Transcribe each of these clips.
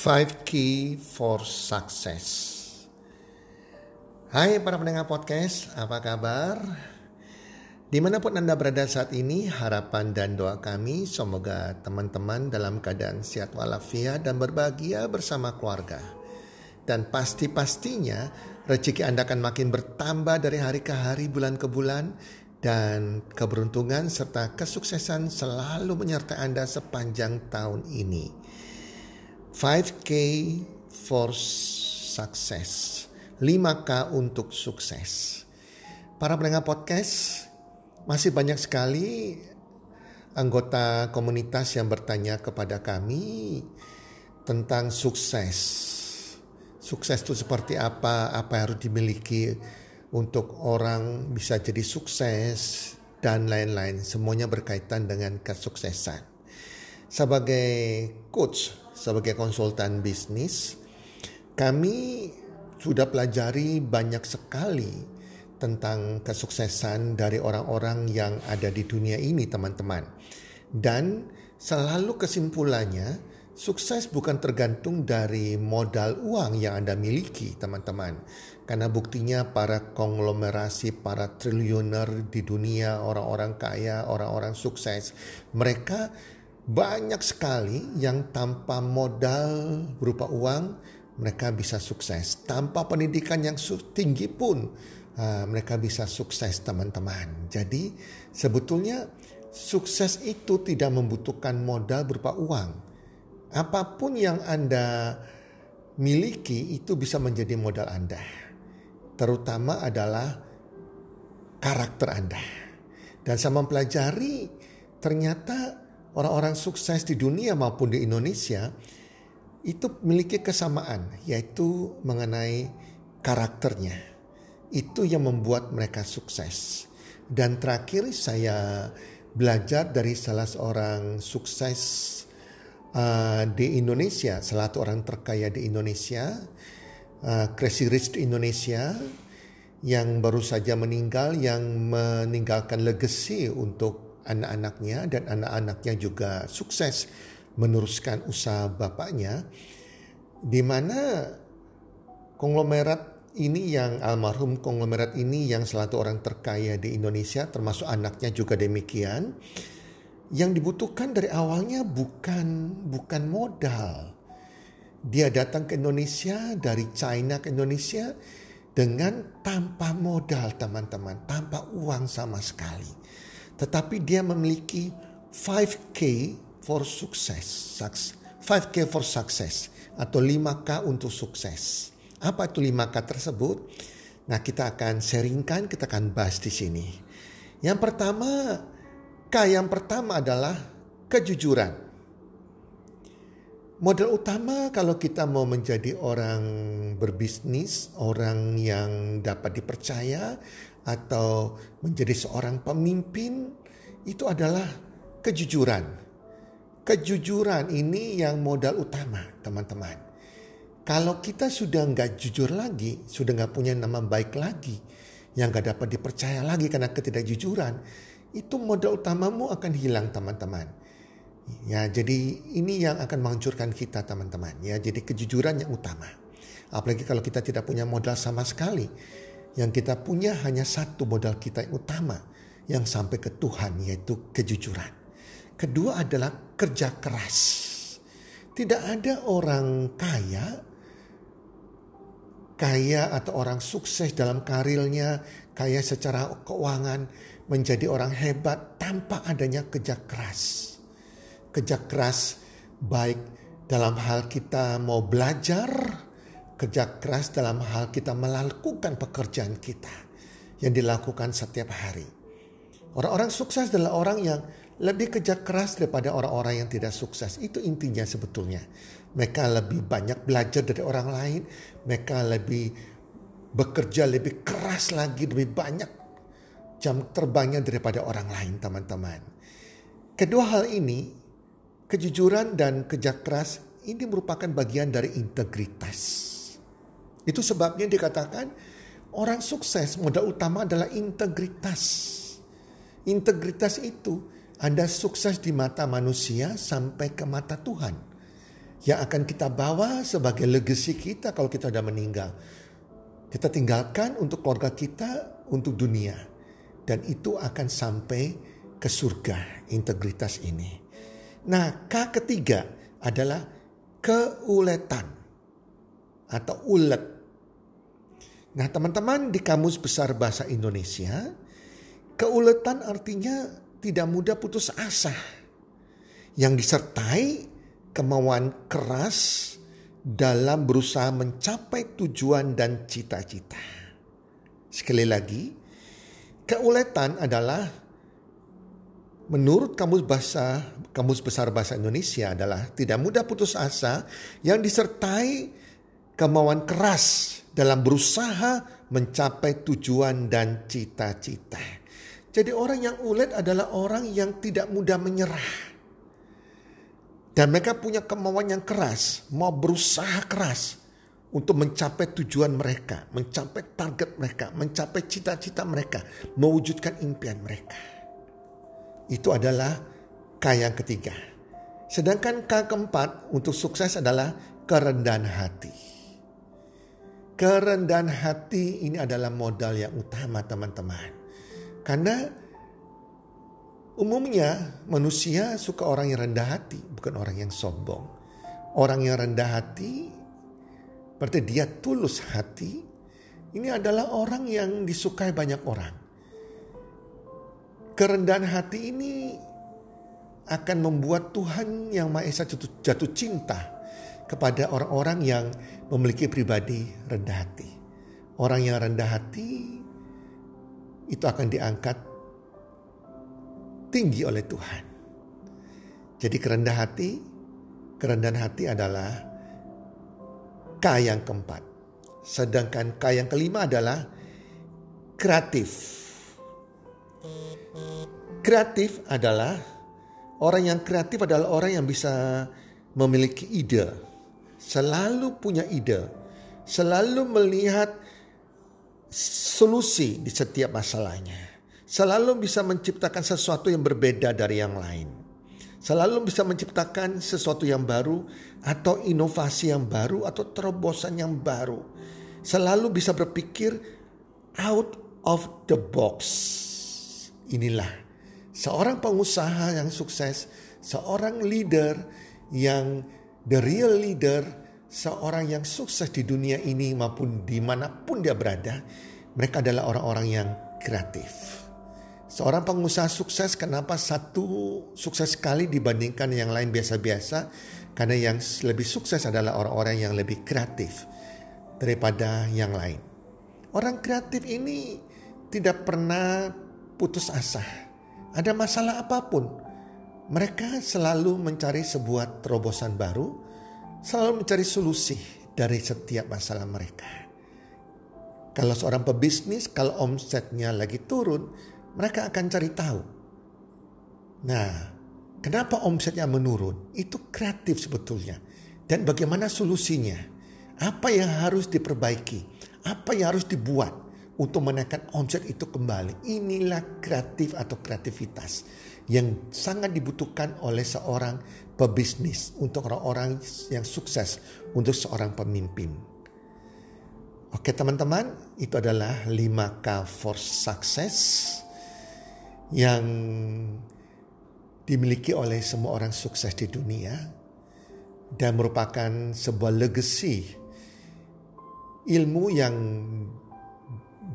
Five Key for Success. Hai para pendengar podcast, apa kabar? Di mana pun Anda berada saat ini, harapan dan doa kami semoga teman-teman dalam keadaan sehat walafiat dan berbahagia bersama keluarga. Dan pasti-pastinya rezeki Anda akan makin bertambah dari hari ke hari, bulan ke bulan, dan keberuntungan serta kesuksesan selalu menyertai Anda sepanjang tahun ini. 5K for success. 5K untuk sukses. Para pendengar podcast, masih banyak sekali anggota komunitas yang bertanya kepada kami tentang sukses. Sukses itu seperti apa? Apa yang harus dimiliki untuk orang bisa jadi sukses dan lain-lain. Semuanya berkaitan dengan kesuksesan. Sebagai coach sebagai konsultan bisnis, kami sudah pelajari banyak sekali tentang kesuksesan dari orang-orang yang ada di dunia ini, teman-teman. Dan selalu kesimpulannya, sukses bukan tergantung dari modal uang yang Anda miliki, teman-teman. Karena buktinya para konglomerasi, para triliuner di dunia, orang-orang kaya, orang-orang sukses, mereka banyak sekali yang tanpa modal berupa uang mereka bisa sukses. Tanpa pendidikan yang tinggi pun uh, mereka bisa sukses teman-teman. Jadi sebetulnya sukses itu tidak membutuhkan modal berupa uang. Apa pun yang Anda miliki itu bisa menjadi modal Anda. Terutama adalah karakter Anda. Dan saya mempelajari ternyata orang-orang sukses di dunia maupun di Indonesia itu memiliki kesamaan yaitu mengenai karakternya. Itu yang membuat mereka sukses. Dan terakhir saya belajar dari salah seorang sukses uh, di Indonesia, salah satu orang terkaya di Indonesia, uh, Crazy Rich di Indonesia yang baru saja meninggal yang meninggalkan legacy untuk anak-anaknya dan anak-anaknya juga sukses meneruskan usaha bapaknya di mana konglomerat ini yang almarhum konglomerat ini yang salah satu orang terkaya di Indonesia termasuk anaknya juga demikian yang dibutuhkan dari awalnya bukan bukan modal. Dia datang ke Indonesia dari China ke Indonesia dengan tanpa modal teman-teman tanpa uang sama sekali tetapi dia memiliki 5K for success. 5K for success atau 5K untuk sukses. Apa itu 5K tersebut? Nah, kita akan sharingkan, kita akan bahas di sini. Yang pertama, K yang pertama adalah kejujuran. Modal utama kalau kita mau menjadi orang berbisnis, orang yang dapat dipercaya, atau menjadi seorang pemimpin itu adalah kejujuran. Kejujuran ini yang modal utama teman-teman. Kalau kita sudah nggak jujur lagi, sudah nggak punya nama baik lagi, yang nggak dapat dipercaya lagi karena ketidakjujuran, itu modal utamamu akan hilang teman-teman. Ya, jadi ini yang akan menghancurkan kita teman-teman. Ya, jadi kejujuran yang utama. Apalagi kalau kita tidak punya modal sama sekali yang kita punya hanya satu modal kita yang utama yang sampai ke Tuhan yaitu kejujuran. Kedua adalah kerja keras. Tidak ada orang kaya kaya atau orang sukses dalam karirnya, kaya secara keuangan, menjadi orang hebat tanpa adanya kerja keras. Kerja keras baik dalam hal kita mau belajar, kerja keras dalam hal kita melakukan pekerjaan kita yang dilakukan setiap hari. Orang-orang sukses adalah orang yang lebih kerja keras daripada orang-orang yang tidak sukses. Itu intinya sebetulnya. Mereka lebih banyak belajar dari orang lain. Mereka lebih bekerja lebih keras lagi, lebih banyak jam terbangnya daripada orang lain teman-teman. Kedua hal ini, kejujuran dan kerja keras ini merupakan bagian dari integritas. Itu sebabnya dikatakan orang sukses modal utama adalah integritas. Integritas itu Anda sukses di mata manusia sampai ke mata Tuhan. yang akan kita bawa sebagai legacy kita kalau kita sudah meninggal. Kita tinggalkan untuk keluarga kita, untuk dunia. Dan itu akan sampai ke surga integritas ini. Nah, K ketiga adalah keuletan atau ulet. Nah, teman-teman di Kamus Besar Bahasa Indonesia, keuletan artinya tidak mudah putus asa. Yang disertai kemauan keras dalam berusaha mencapai tujuan dan cita-cita. Sekali lagi, keuletan adalah menurut kamus bahasa kamus besar bahasa Indonesia adalah tidak mudah putus asa yang disertai kemauan keras dalam berusaha mencapai tujuan dan cita-cita. Jadi orang yang ulet adalah orang yang tidak mudah menyerah. Dan mereka punya kemauan yang keras, mau berusaha keras untuk mencapai tujuan mereka, mencapai target mereka, mencapai cita-cita mereka, mewujudkan impian mereka. Itu adalah K yang ketiga. Sedangkan K keempat untuk sukses adalah kerendahan hati. Kerendahan hati ini adalah modal yang utama teman-teman. Karena Umumnya manusia suka orang yang rendah hati, bukan orang yang sombong. Orang yang rendah hati berarti dia tulus hati. Ini adalah orang yang disukai banyak orang. Kerendahan hati ini akan membuat Tuhan yang Maha Esa jatuh, cinta kepada orang-orang yang memiliki pribadi rendah hati. Orang yang rendah hati itu akan diangkat tinggi oleh Tuhan. Jadi kerendah hati, kerendahan hati adalah K yang keempat. Sedangkan K yang kelima adalah kreatif. Kreatif adalah orang yang kreatif adalah orang yang bisa memiliki ide, selalu punya ide, selalu melihat solusi di setiap masalahnya selalu bisa menciptakan sesuatu yang berbeda dari yang lain. Selalu bisa menciptakan sesuatu yang baru atau inovasi yang baru atau terobosan yang baru. Selalu bisa berpikir out of the box. Inilah seorang pengusaha yang sukses, seorang leader yang the real leader, seorang yang sukses di dunia ini maupun di mana pun dia berada. Mereka adalah orang-orang yang kreatif. Seorang pengusaha sukses kenapa satu sukses sekali dibandingkan yang lain biasa-biasa? Karena yang lebih sukses adalah orang-orang yang lebih kreatif daripada yang lain. Orang kreatif ini tidak pernah putus asa. Ada masalah apa pun, mereka selalu mencari sebuah terobosan baru, selalu mencari solusi dari setiap masalah mereka. Kalau seorang pebisnis, kalau omsetnya lagi turun, mereka akan cari tahu. Nah, kenapa omsetnya menurun? Itu kreatif sebetulnya. Dan bagaimana solusinya? Apa yang harus diperbaiki? Apa yang harus dibuat untuk menaikkan omset itu kembali? Inilah kreatif atau kreativitas yang sangat dibutuhkan oleh seorang pebisnis untuk orang-orang yang sukses, untuk seorang pemimpin. Oke teman-teman, itu adalah 5K for success yang dimiliki oleh semua orang sukses di dunia dan merupakan sebuah legacy ilmu yang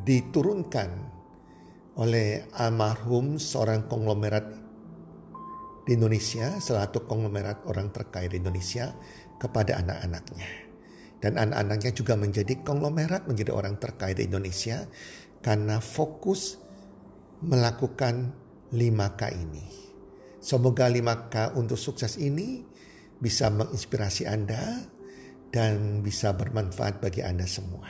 diturunkan oleh almarhum seorang konglomerat di Indonesia, salah satu konglomerat orang terkaya di Indonesia kepada anak-anaknya. Dan anak-anaknya juga menjadi konglomerat, menjadi orang terkaya di Indonesia karena fokus melakukan 5K ini. Semoga 5K untuk sukses ini bisa menginspirasi Anda dan bisa bermanfaat bagi Anda semua.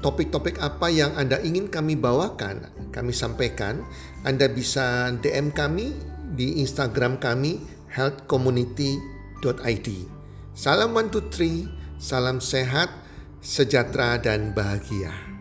topik-topik apa yang Anda ingin kami bawakan, kami sampaikan, Anda bisa DM kami di Instagram kami healthcommunity.id. Salam one two three, salam sehat, sejahtera dan bahagia.